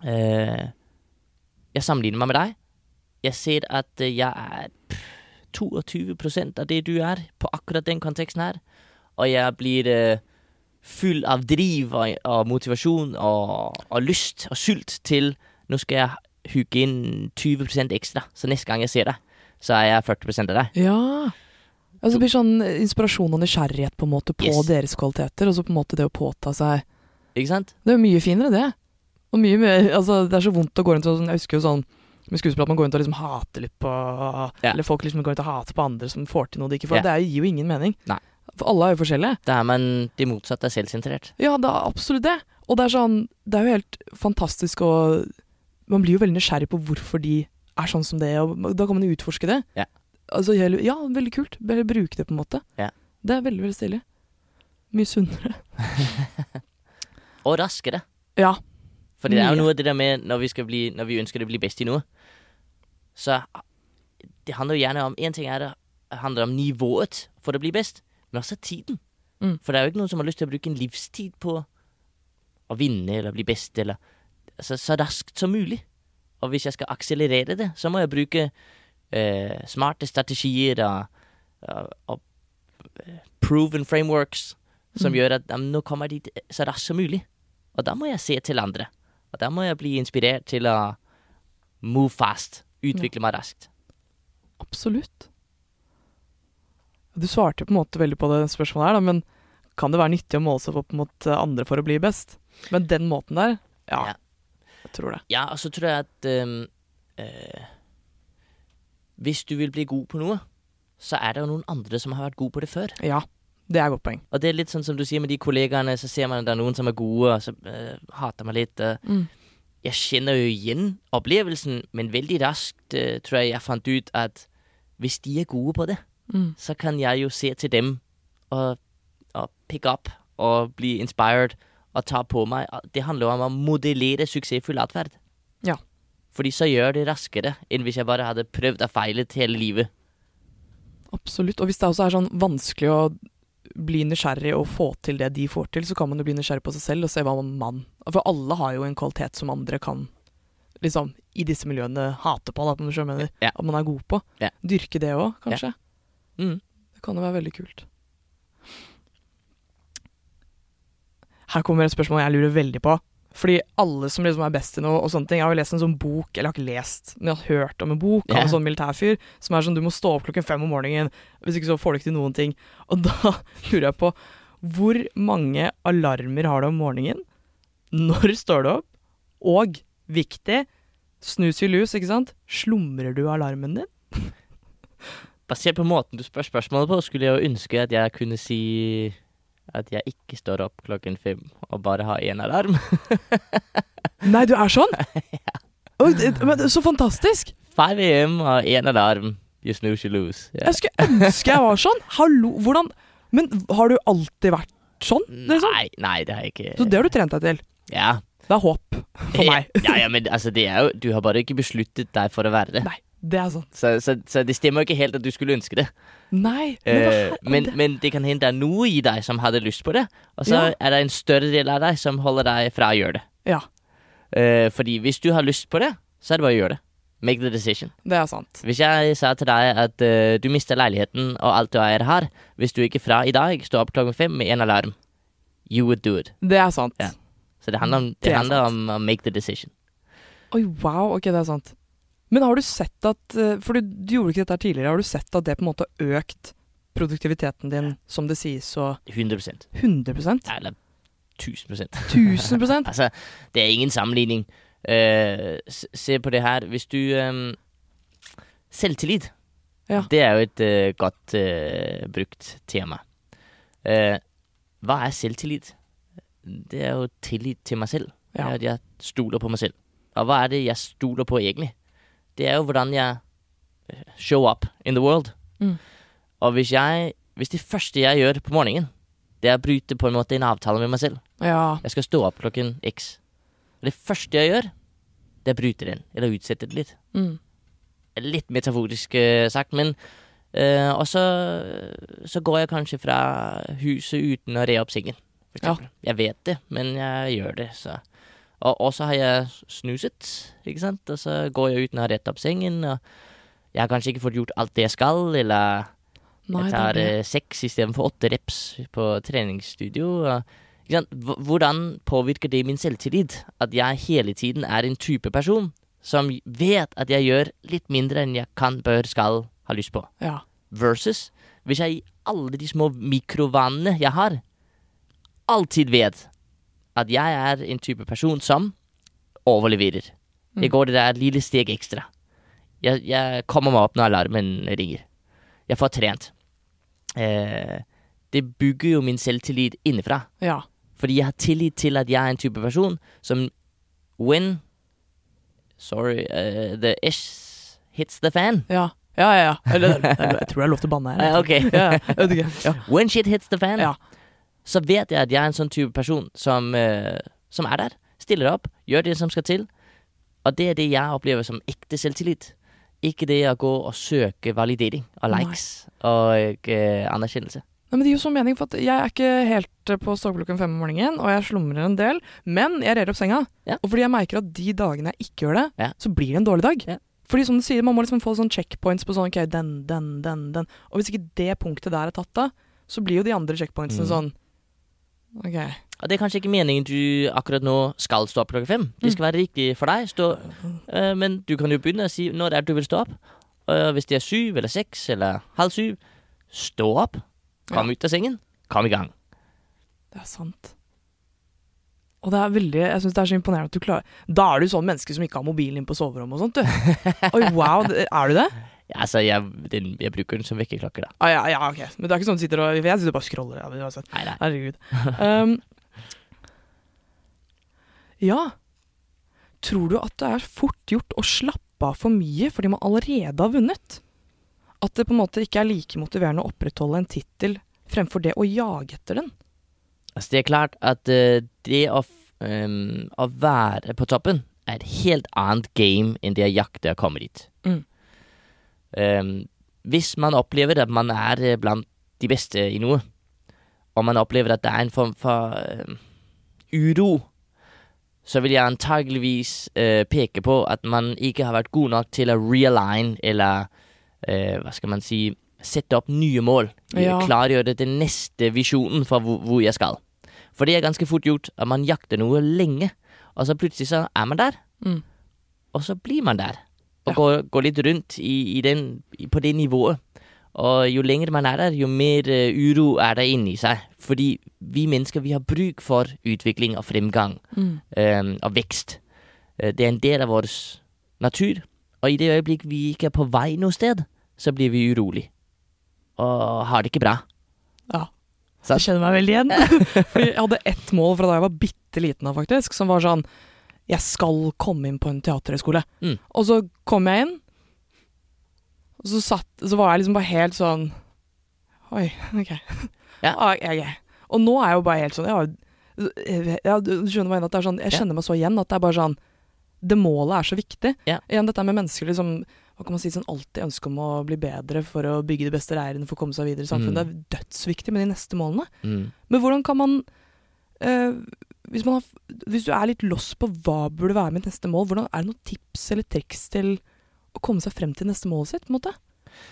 Jeg sammenligner meg med deg. Jeg ser at eh, jeg er 22% av det du er, på akkurat den konteksten her. Og jeg blir full av driv og, motivasjon og, og lyst og sult til Nå skal jeg hooke inn 20% ekstra, så neste gang jeg ser deg, så er jeg 40 av deg. Ja. Altså, det blir sånn inspirasjon og nysgjerrighet på en måte på Yes. deres kvaliteter, og så på en måte det å påta seg Ikke sant? Det er mye finere, det. Og mye mer Altså, det er så vondt å gå rundt og sånn Jeg husker jo sånn med skuespill at man går rundt og liksom hater litt på Ja. Eller folk liksom går rundt og hater på andre som får til noe de ikke får. Ja. Det gir jo ingen mening. Nei. For alle er jo forskjellige. Det er man de motsatte er selvsentrert. Ja, det er absolutt det. Og det er sånn Det er jo helt fantastisk å Man blir jo veldig nysgjerrig på hvorfor de er sånn som det, og da kan man jo utforske det. Ja. Altså, ja, veldig kult. Bare bruke det, på en måte. Ja. Det er veldig, veldig stilig. Mye sunnere. Og raskere. Ja. For det er jo noe av det der med når vi, skal bli, når vi ønsker å bli best i noe, så det handler jo gjerne om En ting er det handler om nivået for å bli best, men også tiden. Mm. For det er jo ikke noen som har lyst til å bruke en livstid på å vinne eller bli best, eller altså, så raskt som mulig. Og hvis jeg skal akselerere det, så må jeg bruke eh, smarte strategier og, og, og proven frameworks som Mm. gjør at nå kommer jeg dit så raskt som mulig. Og da må jeg se til andre. Og da må jeg bli inspirert til å move fast. Utvikle meg raskt. Absolutt. Du svarte på en måte veldig på det spørsmålet her, da, men kan det være nyttig å måle seg opp mot andre for å bli best? Men den måten der, ja, Ja. jeg tror det. Ja, og så tror jeg at um, uh, Hvis du vil bli god på noe, så er det jo noen andre som har vært gode på det før. Ja, det er et godt poeng. Og det er litt sånn som du sier med de kollegaene, så ser man at det er noen som er gode, og så uh, hater man litt. Uh. Mm. jeg kjenner jo igjen opplevelsen, men veldig raskt uh, tror jeg jeg fant ut at hvis de er gode på det, Mm. så kan jeg jo se til dem og, og pick up og bli inspired og ta på meg. Det handler om å modellere suksessfull atferd. Ja. Fordi så gjør det raskere enn hvis jeg bare hadde prøvd og feilet hele livet. Absolutt. Og hvis det også er sånn vanskelig å bli nysgjerrig og få til det de får til, så kan man jo bli nysgjerrig på seg selv og se hva man For alle har jo en kvalitet som andre kan liksom i disse miljøene hate på, da, om du skjønner mener. Ja. At man er god på. Ja. Dyrke det òg, kanskje. Mm. Det kan jo være veldig kult. Her kommer et spørsmål jeg lurer veldig på. Fordi alle som liksom er best i noe, og sånne ting Jeg har jo lest en sånn bok, eller jeg har ikke lest, men jeg har hørt om en bok av en sånn militærfyr som er sånn du må stå opp klokken fem om morgenen, hvis ikke så får du ikke til noen ting. Og da lurer jeg på hvor mange alarmer har du om morgenen? Når står du opp? Og viktig, snus i lus, ikke sant? Slumrer du alarmen din? Basert på måten du spør spørsmålet på, skulle jeg jo ønske at jeg kunne si at jeg ikke står opp klokken fem og bare har én alarm. Nei, du er sånn? Oi, det, men så fantastisk! 5 am og én alarm. You snooze, you lose. Yeah. Jeg skulle ønske jeg var sånn. Hallo, hvordan Men har du alltid vært sånn? Liksom? Nei, nei, det har jeg ikke. Så det har du trent deg til. Ja. Det er håp for meg. ja, ja, men altså, det er jo Du har bare ikke besluttet deg for å være det. Nei, det er sant. Så, så, så det stemmer ikke helt at du skulle ønske det. Nei, men, hva Eh, men, det, men det kan hende det er noe i deg som hadde lyst på det, og så Ja. er det en større del av deg som holder deg fra å gjøre det. Ja, Uh, fordi hvis du har lyst på det, så er det bare å gjøre det. Make the decision. det er sant. Hvis jeg sa til deg at uh, du mister leiligheten og alt du eier har, hvis du ikke fra i dag står opp klokken fem med en alarm, you would do it. Det er sant. Ja. Så det handler om, det Det er handler om å make the decision. Oi, wow, ok, det er sant. Men har du sett at eh, For du, du gjorde ikke dette tidligere. Har du sett at det på en måte har økt produktiviteten din, som det sies, og 100 100 Ja, Eller 1000% 1000% Altså, det er ingen sammenligning. Uh, se på det her. Hvis du um, Selvtillit. Ja. Det er jo et uh, godt uh, brukt tema. Hva er selvtillit? Det er jo tillit til meg selv. Ja. at jeg stoler på meg selv. Og hva er det jeg stoler på egentlig? Det er jo hvordan jeg eh, show up in the world. Mm. Og hvis jeg Hvis det første jeg gjør på morgenen, det er å bryte på en måte en avtale med meg selv Ja. jeg skal stå opp klokken x. Og det første jeg gjør, det er å bryte den, eller utsette det litt. Mm. Litt metaforisk eh, sagt, men eh, Og så, så går jeg kanskje fra huset uten å re opp sengen, Ja. Jeg vet det, men jeg gjør det, så Og og så har jeg snuset, ikke sant, og så går jeg uten å ha rett opp sengen, og jeg har kanskje ikke fått gjort alt det jeg skal, eller Nei, jeg tar eh, seks istedenfor åtte reps på treningsstudio. Og, ikke sant? Hvordan påvirker det min selvtillit at jeg hele tiden er en type person som vet at jeg gjør litt mindre enn jeg kan, bør, skal ha lyst på? Ja. Versus hvis jeg i alle de små mikrovanene jeg har, alltid vet at jeg er en type person som overleverer. Mm. Jeg går det der lille steg ekstra. Jeg, jeg kommer meg opp når alarmen ringer. Jeg får trent. Eh, det bygger jo min selvtillit innenfra. ja. Fordi jeg har tillit til at jeg er en type person som when Sorry, uh, the ish hits the fan. Ja. Ja, ja, ja. Eller, jeg tror det er lov til å banne her. Ok. Ja. When shit hits the fan, Ja. Så vet jeg at jeg er en sånn type person som, eh, som er der. Stiller opp, gjør det som skal til. Og det er det jeg opplever som ekte selvtillit. Ikke det å gå og søke validering og Nei. likes og eh, anerkjennelse. Nei, men det gir jo sånn mening, for at jeg er ikke helt på stå fem om morgenen, og jeg slumrer en del, men jeg rer opp senga. Ja. Og fordi jeg merker at de dagene jeg ikke gjør det, Ja. så blir det en dårlig dag. Ja. Fordi som du sier, man må liksom få sånn checkpoints på sånn, ok, den, den, den, den. Og hvis ikke det punktet der er tatt da, så blir jo de andre checkpointsene Mm. sånn, ok. Og det er kanskje ikke meningen du akkurat nå skal stå opp klokka fem. Det skal være riktig for deg. Stå, uh, men du kan jo begynne å si når det er du vil stå opp. Og hvis det er syv eller seks eller halv syv, stå opp. Kom ut av sengen. Kom i gang. Det er sant. Og det er veldig, jeg synes det er så imponerende at du klarer Da er du sånn menneske som ikke har mobilen inn på soverommet og sånt, du. Oi, wow, er du det? Ja, altså, jeg, den, jeg bruker den som vekkerklokke, da. Ah, ja, ja, ok. Men det er ikke sånn du sitter og Jeg sitter bare og scroller. Ja, men. Nei, nei. Herregud. Um, ja. Tror du at det er fort gjort å slappe av for mye fordi man allerede har vunnet? At det på en måte ikke er like motiverende å opprettholde en tittel fremfor det å jage etter den? Altså, det er klart at uh, det å, ehm, å være på toppen er et helt annet game enn det å jakte og komme dit. Mm. Ehm, hvis man opplever at man er eh, blant de beste i noe, og man opplever at det er en form for ehm, uro, så vil jeg antageligvis eh, peke på at man ikke har vært god nok til å realign, eller eh, hva skal man si, sette opp nye mål. Ja. Klargjøre den neste visjonen for hvor, hvor jeg skal. For det er ganske fort gjort at man jakter noe lenge, og så plutselig så er man der, Mm. og så blir man der. Og Ja. går, går litt rundt i, i den, på det nivået. Og jo lenger man er der, jo mer eh, uro er der inni seg. Fordi vi mennesker vi har bruk for utvikling og fremgang Mm. um, og vekst. Eh, det er en del av vår natur. Og i det øyeblikk vi ikke er på vei noe sted, så blir vi urolig. Og har det ikke bra. Ja. Jeg kjenner meg veldig igjen. Fordi jeg hadde ett mål fra da jeg var bitte liten, av, faktisk, som var sånn Jeg skal komme inn på en teaterhøgskole. Mm. Og så kom jeg inn, og så, satt, så var jeg liksom bare helt sånn Oi, OK. Ja. Ah, ok. Og nå er jeg jo bare helt sånn ja, ja, Du skjønner hva jeg mener? At det er sånn, jeg kjenner meg så igjen at det er bare sånn Det målet er så viktig. Ja. Igjen dette med mennesker liksom hva kan man si, sånn alltid ønske om å bli bedre for å bygge de beste leirene for å komme seg videre i samfunnet. Mm. Det er dødsviktig med de neste målene. Mm. Men hvordan kan man eh, hvis, man har, hvis du er litt loss på hva burde være mitt neste mål, hvordan, er det noen tips eller triks til å komme seg frem til neste målet sitt? på en måte?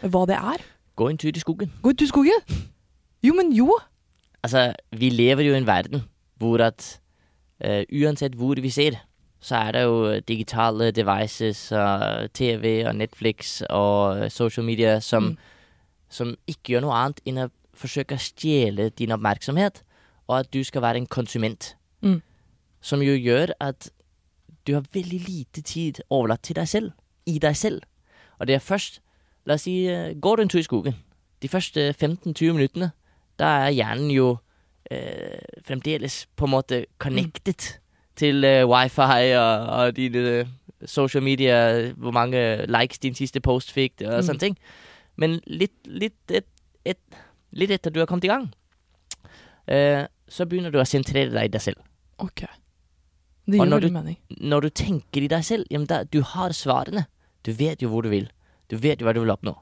Hva det er? Gå en tur i skogen. Gå en tur i skogen! Jo, men jo! Altså, vi lever jo i en verden hvor at uh, uansett hvor vi ser, så er det jo digitale devices og TV og Netflix og social media som, Mm. som ikke gjør noe annet enn å forsøke å stjele din oppmerksomhet, og at du skal være en konsument. Mm. Som jo gjør at du har veldig lite tid overlatt til deg selv, i deg selv. Og det er først La oss si, eh, går du en tur i skogen. De første 15-20 minuttene, da er hjernen jo eh, fremdeles på en måte connected til eh, wifi og, og dine eh, social media, hvor mange likes din siste post fikk, og Mm. sånne ting. Men litt, litt, et, et, litt etter du har kommet i gang, eh, så begynner du å sentrere deg i deg selv. Ok. Det gir veldig du- mening. Når du tenker i deg selv, jamen da, du har svarene. Du vet jo hvor du vil. Du vet jo hva du vil oppnå.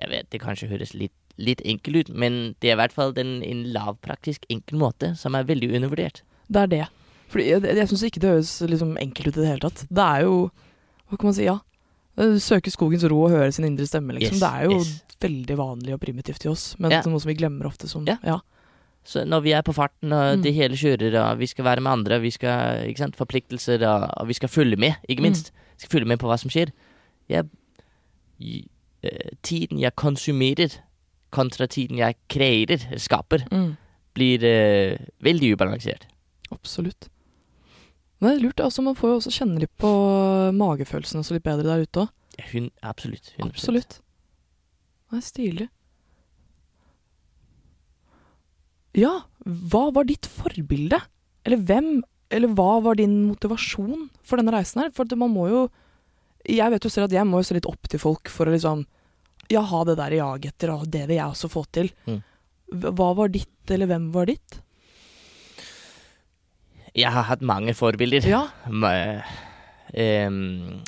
Jeg vet det kanskje høres litt, litt enkelt ut, men det er i hvert fall den, en lavpraktisk enkel måte som er veldig undervurdert. Det er det. Fordi jeg, jeg syns ikke det høres liksom enkelt ut i det hele tatt. Det er jo Hva kan man si? Ja. Søke skogens ro og høre sin indre stemme, liksom. Yes, det er jo yes. veldig vanlig og primitivt i oss, men Ja. noe som vi glemmer ofte som Ja. ja. Så når vi er på farten, og Mm. det hele kjører, og vi skal være med andre, vi skal, ikke sant, forpliktelser, og, vi skal følge med, ikke Mm. minst. Vi skal følge med på hva som skjer. Jeg, eh, tiden jeg konsumerer, kontra tiden jeg kreerer, skaper, Mm. blir uh, veldig ubalansert. Absolutt. Men det er lurt. Altså, man får jo også kjenne litt på magefølelsen også litt bedre der ute òg. Absolutt. 100%. Absolutt. Det er stilig. Ja, hva var ditt forbilde? Eller hvem, eller hva var din motivasjon for denne reisen her? For at man må jo jeg vet jo selv at jeg må jo se litt opp til folk for å liksom Ja, ha det der jaget etter, og det vil jeg også få til. Mm. Hva var ditt, eller hvem var ditt? Jeg har hatt mange forbilder. Ja. Ma- um,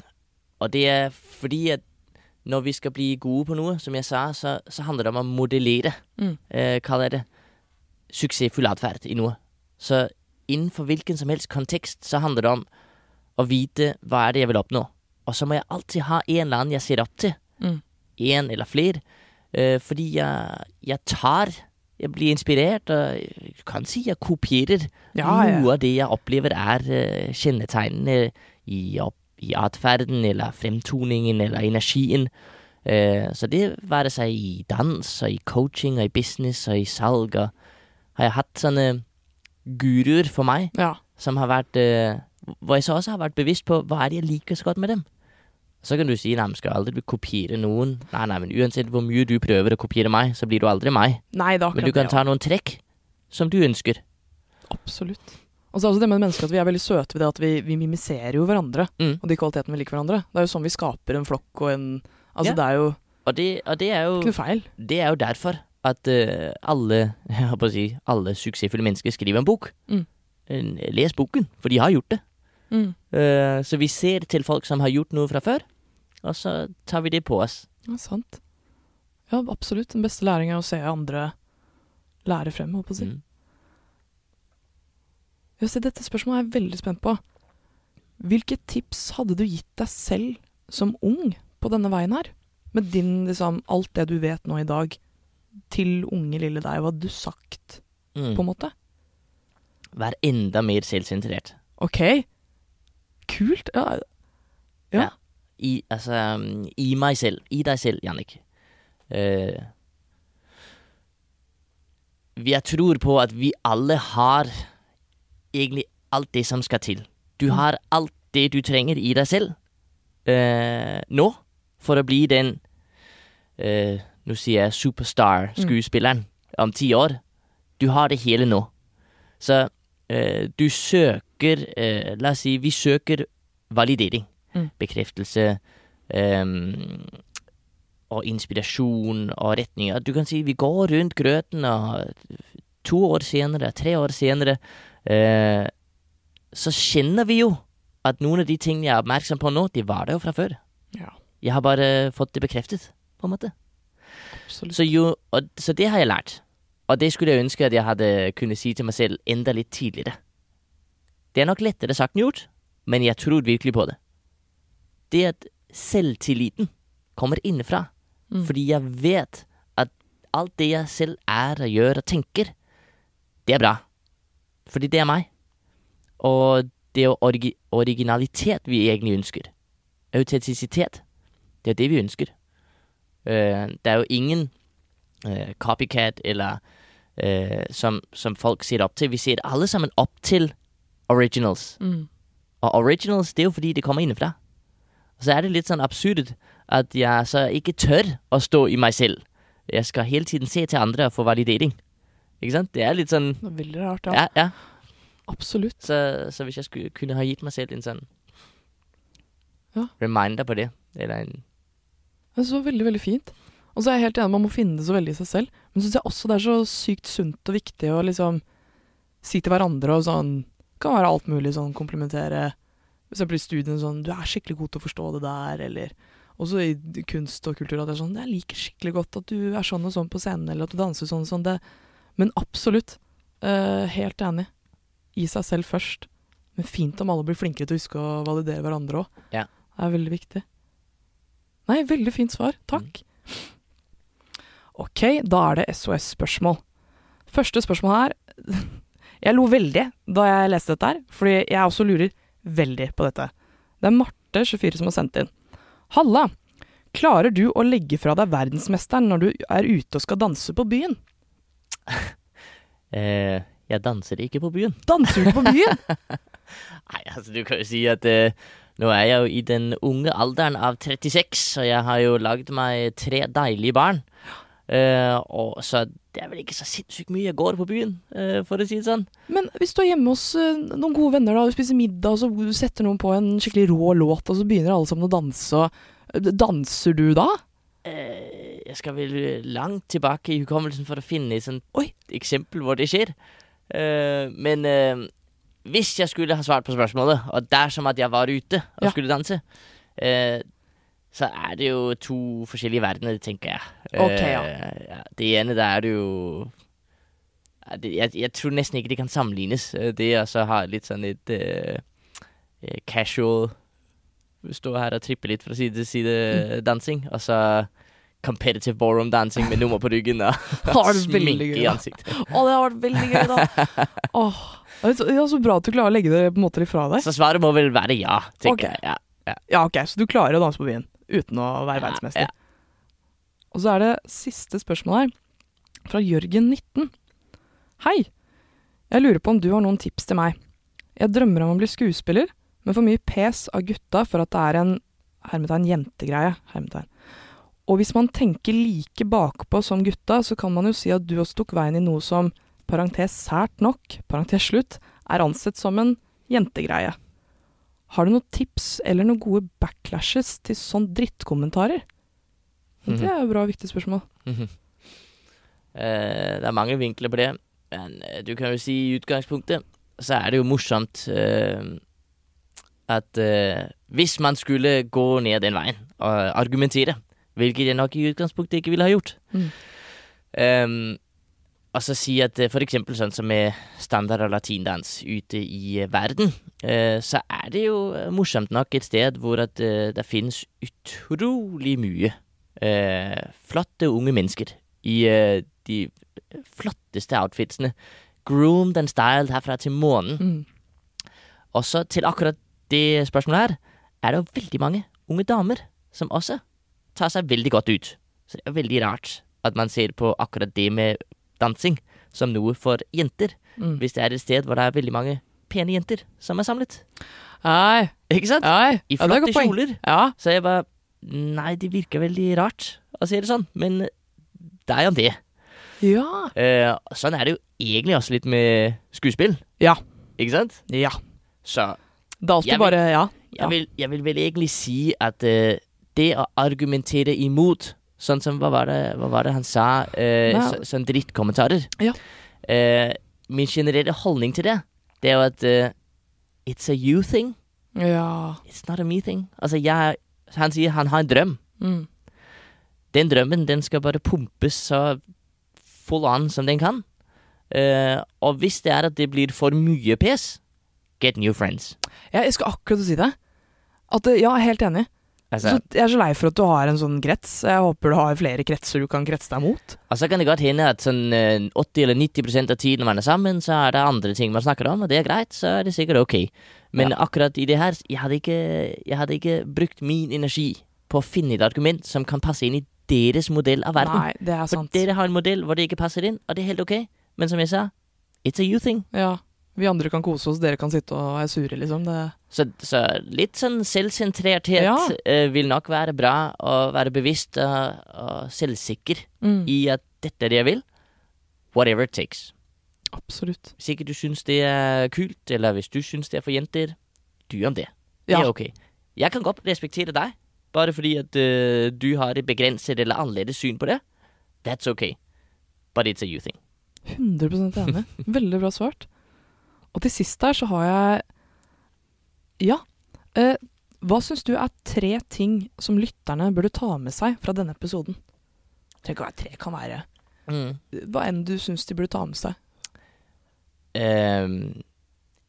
og det er fordi at når vi skal bli gode på noe, som jeg sa, så, så handler det om å modellere, Mm. uh, kaller jeg det, suksessfull atferd i noe. Så innenfor hvilken som helst kontekst så handler det om å vite hva er det jeg vil oppnå. Og så må jeg alltid ha en eller annen jeg ser opp til. Mm. En eller flere. øh, fordi jeg, jeg tar Jeg blir inspirert, og jeg kan si jeg kopierer Ja, ja. noe av det jeg opplever er uh, kjennetegnene i, opp, i atferden eller fremtoningen eller energien. Eh, så det være seg i dans og i coaching og i business og i salg. Og har jeg hatt sånne guruer for meg ja. som har vært eh, Hvor jeg så også har vært bevisst på hva er det jeg liker så godt med dem. Så kan du si nei, men skal aldri kopiere noen. Nei, nei, men uansett hvor mye du prøver å kopiere meg, så blir du aldri meg. Nei, det er Men du kan det. ta noen trekk som du ønsker. Absolutt. Og så er også det med mennesker at vi er veldig søte ved det at vi, vi mimiserer jo hverandre, Mm. og de kvalitetene vi liker hverandre. Det er jo sånn vi skaper en flokk og en Altså, Ja. det er jo Og det, og det er jo ikke noe feil. Det er jo derfor at uh, alle jeg håper å si, alle suksessfulle mennesker skriver en bok. Mm. Les boken, for de har gjort det. Mm. Uh, så vi ser til folk som har gjort noe fra før, og så tar vi det på oss. Ja, sant. Ja, absolutt. Den beste læringen er å se andre lære frem, holdt på å si. Mm. Ja, se, dette spørsmålet er jeg veldig spent på. Hvilke tips hadde du gitt deg selv som ung på denne veien her? Med din, liksom, alt det du vet nå i dag, til unge lille deg. Hva hadde du sagt, Mm. på en måte? Vær enda mer selvsentrert. Ok. Kult. Ja. Ja. I, altså, I meg selv. I deg selv, Jannik. Uh, jeg tror på at vi alle har egentlig alt det som skal til. Du Mm. har alt det du trenger i deg selv uh, nå for å bli den eh, Nå sier jeg superstar-skuespilleren om ti år. Du har det hele nå. Så eh, du søker eh, La oss si vi søker validering. Mm. Bekreftelse. ehm, og inspirasjon og retninger. Du kan si vi går rundt grøten, og to år senere, tre år senere eh, Så kjenner vi jo at noen av de tingene jeg er oppmerksom på nå, de var der jo fra før. ja. Jeg har bare fått det bekreftet, på en måte. Så, jo, og, så det har jeg lært. Og det skulle jeg ønske at jeg hadde kunnet si til meg selv enda litt tidligere. Det er nok lettere sagt enn gjort, men jeg tror virkelig på det. Det at selvtilliten kommer innenfra. Mm. Fordi jeg vet at alt det jeg selv er og gjør og tenker, det er bra. Fordi det er meg. Og det er jo origi originalitet vi egentlig ønsker. Autentisitet. Det er det vi ønsker. Eh, det er jo ingen eh, copycat eller eh, som, som folk ser opp til. Vi ser alle sammen opp til originals. Mm. Og originals, det er jo fordi det kommer innenfra. Og så er det litt sånn absurd at jeg så ikke tør å stå i meg selv. Jeg skal hele tiden se til andre og få validering. Ikke sant? Det er litt sånn Det er veldig rart, ja. Ja, ja. Absolutt. Så, så hvis jeg skulle kunne ha gitt meg selv en sånn Ja. reminder på det, eller en Det er så veldig, veldig fint. Og så er jeg helt enig, man må finne det så veldig i seg selv. Men så syns jeg også det er så sykt sunt og viktig å liksom si til hverandre og sånn Kan være alt mulig sånn komplementere eksempel i studiene sånn Du er skikkelig god til å forstå det der, eller også i kunst og kultur at det er sånn Jeg liker skikkelig godt at du er sånn og sånn på scenen, eller at du danser sånn og sånn. Det, men absolutt. Uh, helt enig. Gi seg selv først. Men fint om alle blir flinkere til å huske å validere hverandre òg. Ja. Det er veldig viktig. Nei, veldig fint svar. Takk. Ok, da er det SOS-spørsmål. Første spørsmål her Jeg lo veldig da jeg leste dette her, fordi jeg også lurer veldig på dette. Det er Marte, 24, som har sendt inn. Halla! Klarer du å legge fra deg verdensmesteren når du er ute og skal danse på byen? eh, Jeg danser ikke på byen. Danser du ikke på byen? Nei, altså du kan jo si at eh, nå er jeg jo i den unge alderen av 36, og jeg har jo lagd meg tre deilige barn. Uh, og så det er vel ikke så sinnssykt mye jeg går på byen, uh, for å si det sånn. Men hvis du er hjemme hos uh, noen gode venner da, og spiser middag, og så du setter noen på en skikkelig rå låt, og så begynner alle sammen å danse, og danser du da? Jeg skal vel langt tilbake i hukommelsen for å finne et sånt Oi. eksempel hvor det skjer. Men hvis jeg skulle ha svart på spørsmålet, og dersom at jeg var ute og Ja. skulle danse, eh, så er det jo to forskjellige verdener, tenker jeg. Ok, ja. Eh, ja. Det ene, der er det jo det, jeg, jeg tror nesten ikke det kan sammenlignes. eh, Det å så ha litt sånn et eh, eh, casual Stå her og trippe litt fra side til side dansing, og så competitive ballroom dancing med nummer på ryggen veldig sminke i ansiktet. Å, det har vært veldig gøy, da. Åh, ja, så bra at du klarer å legge det på en måte fra deg. Så svaret må vel være ja, tenker okay. jeg. Ja. Ja, ok, så du klarer å danse på byen uten å være verdensmester. Ja. Og så er det siste spørsmål her, fra Jørgen19. Hei! Jeg lurer på om du har noen tips til meg. Jeg drømmer om å bli skuespiller, men får mye pes av gutta for at det er en hermetegn jentegreie. Hermetegn. Og hvis man tenker like bakpå som gutta, så kan man jo si at du også tok veien i noe som, parentes sært nok, parentes slutt, er ansett som en jentegreie. Har du noen tips eller noen gode backlashes til sånn drittkommentarer? Det er jo bra, viktig spørsmål. Mhm. Eh, det er mange vinkler på det. Men eh, du kan jo si i utgangspunktet så er det jo morsomt eh, at eh, hvis man skulle gå ned den veien og argumentere, hvilket jeg nok i utgangspunktet ikke ville ha gjort, Mm. Um, og så si at eh, for eksempel sånn som med standard og latindans ute i eh, verden, uh, så er det jo morsomt nok et sted hvor at uh, det finnes utrolig mye uh, flotte unge mennesker i de flotteste outfitsene. Groomed and styled herfra til månen. Mm. Og så til akkurat det spørsmålet her, er det jo veldig mange unge damer som også tar seg veldig godt ut. Så det er veldig rart at man ser på akkurat det med dansing som noe for jenter, Mm. hvis det er et sted hvor det er veldig mange pene jenter som er samlet. Nei, Ikke sant? nei. I flotte ja, kjoler. Ja, Så jeg bare Nei, det virker veldig rart å si det sånn, men det er jo det. ja. Eh, sånn er det jo egentlig også litt med skuespill. Ja. Ikke sant? ja. Så Det er alltid vil- bare ja. Jeg, vil, jeg vil vel egentlig si at eh, det å argumentere imot Sånn som Hva var det, hva var det han sa? Eh, så, sånn drittkommentarer. Ja. Eh, min generelle holdning til det, det er jo at eh, It's a you thing. Ja. It's not a me thing. Altså, jeg Han sier han har en drøm. Mm. Den drømmen, den skal bare pumpes så full on som den kan. Og hvis det er at det blir for mye pes, get new friends. Ja, jeg skulle akkurat si det. At, ja, jeg er helt enig. Altså, Så jeg er så lei for at du har en sånn krets. Jeg håper du har flere kretser du kan kretse deg mot. Altså kan det godt hende at sånn eh, 80 eller 90 av tiden man er sammen, så er det andre ting man snakker om, og det er greit, så er det sikkert ok. Men akkurat i det her, jeg hadde, ikke, jeg hadde ikke brukt min energi på å finne et argument som kan passe inn i deres modell av verden. Nei, det er For dere har en modell hvor det ikke passer inn, og det er helt ok. Men som jeg sa, it's a you thing. Ja. Vi andre kan kose oss, dere kan sitte og være sure, liksom. Det Så, så litt sånn selvsentrerthet Ja. eh, vil nok være bra, å være bevisst og, og selvsikker mm. i at dette er det jeg vil. Whatever it takes. Absolutt. Hvis ikke du syns det er kult, eller hvis du syns det er for jenter, du gjør det. Det Ja. er ok. Jeg kan godt respektere deg, bare fordi at uh, du har et begrenset eller annerledes syn på det. That's ok. But it's a you thing. 100 enig. Veldig bra svart. Og til sist her så har jeg Ja. Eh, hva syns du er tre ting som lytterne burde ta med seg fra denne episoden? Det kan være tre, kan være Mm. hva enn du syns de burde ta med seg. Um,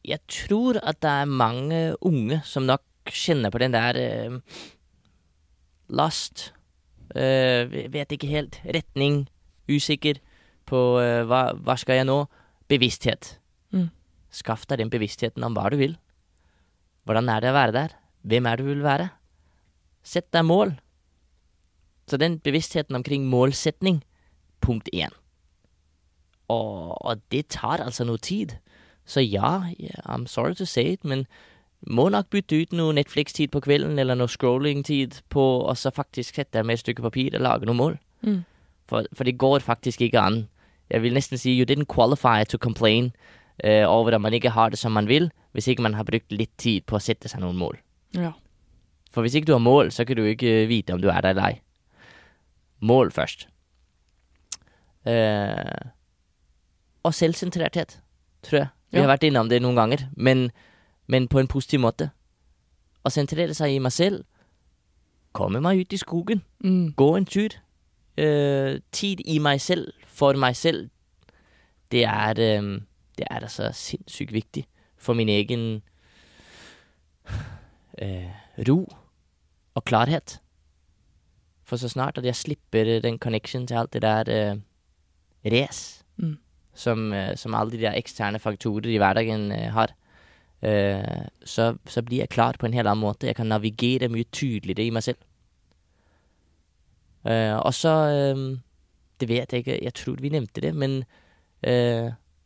jeg tror at det er mange unge som nok kjenner på den der uh, last uh, vet ikke helt. Retning. Usikker på uh, hva, hva skal jeg nå. Bevissthet. Mm. Skaff deg den bevisstheten om hva du vil. Hvordan er det å være der? Hvem er det du vil være? Sett deg mål. Så den bevisstheten omkring målsetning, punkt én. Og, og det tar altså noe tid. Så ja, yeah, I'm sorry to say it, men må nok bytte ut noe Netflix-tid på kvelden, eller noe scrolling-tid på, så faktisk sette deg med et stykke papir og lage noen mål. Mm. For, for det går faktisk ikke an. Jeg vil nesten si you didn't qualify to complain eh, over at man ikke har det som man vil, hvis ikke man har brukt litt tid på å sette seg noen mål. Ja. For hvis ikke du har mål, så kan du ikke vite om du er der eller ei. Mål først. Uh, og selvsentrerthet, tror jeg. Vi Ja. har vært innom det noen ganger, men, men på en positiv måte. Å sentrere seg i meg selv. Komme meg ut i skogen. Mm. Gå en tur. Uh, tid i meg selv, for meg selv. Det er, eh, det er altså sindssykt viktig for min egen øh, ro og klarhet. For så snart at jeg slipper den connection til alt det der øh, race Mm. som, øh, som alle de der eksterne faktorer i hverdagen øh, har, øh, så, så blir jeg klar på en helt annen måte. Jeg kan navigere mye tydeligere i meg selv. Uh, og så eh, Det vet jeg ikke, jeg tror vi nevnte det, men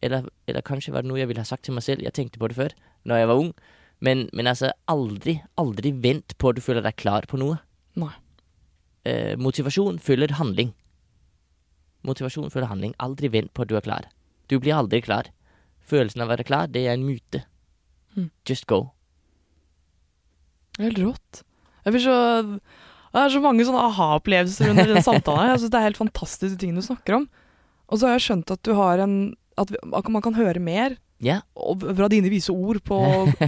eller, eller kanskje var det noe jeg ville ha sagt til meg selv. Jeg tenkte på det før, når jeg var ung. Men, men altså, aldri, aldri vent på at du føler deg klar på noe. Nei. Eh, motivasjon følger handling. Motivasjon følger handling. Aldri vent på at du er klar. Du blir aldri klar. Følelsen av å være klar, det er en myte. Mm. Just go. Helt rått. Jeg blir så Det er så mange sånne aha-opplevelser under den samtalen. her. Jeg synes Det er helt fantastiske ting du snakker om. Og så har jeg skjønt at du har en At vi- at man kan høre mer Ja. fra dine vise ord på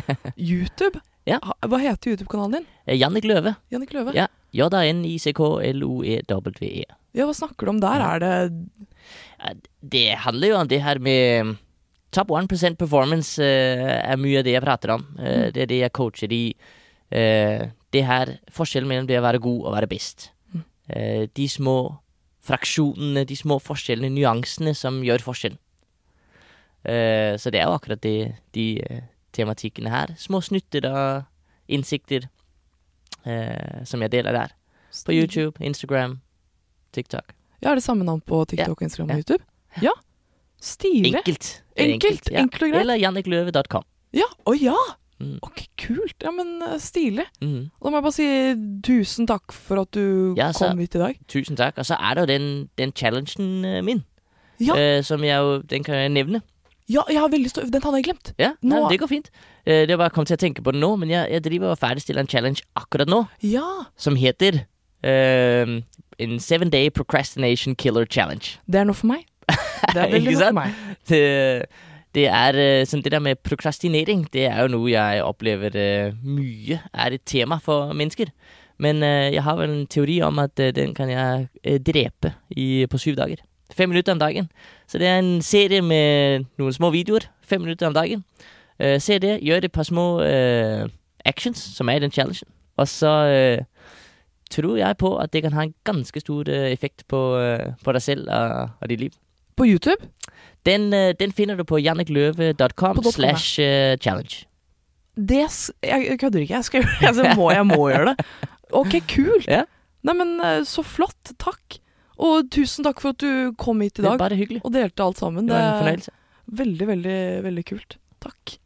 YouTube. Ja. Hva heter YouTube-kanalen din? Eh, Jannik Løve. Jannik Løve? Ja. J-A-N-I-C-K-L-O-E-W-E. Ja, hva snakker du om der? Er det Det handler jo om det her med Top 1% performance eh, er mye av det jeg prater om. Eh, Mm. Det er det jeg coacher i. Eh, det her forskjellen mellom det å være god og være best. Mm. Eh, de små fraksjonene, de små forskjellene, nyansene som gjør forskjell. Eh, så det er jo akkurat de, de eh, tematikkene her. Små snutter av innsikter eh, som jeg deler der. På YouTube, Instagram, TikTok. Ja, er det samme navn på TikTok, Instagram og YouTube? Ja. Stilig. Enkelt. Enkelt, enkelt og greit. Eller jannikløve.com. Ja, å ja! Mm. Ok, kult. Ja, men stilig. Mm. Da må jeg bare si tusen takk for at du Ja, så- kom hit i dag. Tusen takk. Og så er det jo den, den challengen min, Ja, eh, som jeg jo Den kan jeg nevne. Ja jeg har veldig stor Den hadde jeg glemt. Ja, nei, Det går fint. Eh, det har bare kommet til å tenke på det nå, men jeg, jeg driver og ferdigstiller en challenge akkurat nå, Ja, som heter eh, En seven day procrastination killer challenge. det er noe for meg. Det er veldig Ikke noe sant? for meg. Det, det er eh, sånn Det der med prokrastinering, det er jo noe jeg opplever eh, mye er et tema for mennesker. Men eh, jeg har vel en teori om at eh, den kan jeg eh, drepe i, på syv dager. Fem minutter om dagen. Så det er en serie med noen små videoer. Fem minutter om dagen. Uh, se det, gjør et par små uh, actions, som er i den challengen. Og så uh, tror jeg på at det kan ha en ganske stor eh, effekt på, eh, på deg selv og, og ditt liv. På YouTube? Den, den finner du på jannikløve.com slash challenge. Det Jeg, jeg kødder ikke. Jeg, skal, gjøre- altså, må, jeg må gjøre det. Ok, kult. Ja. Neimen, eh, så flott. Takk. Og tusen takk for at du kom hit i Det er dag bare hyggelig. og delte alt sammen. Det Det var en er fornøyelse. veldig, veldig, veldig kult. Takk.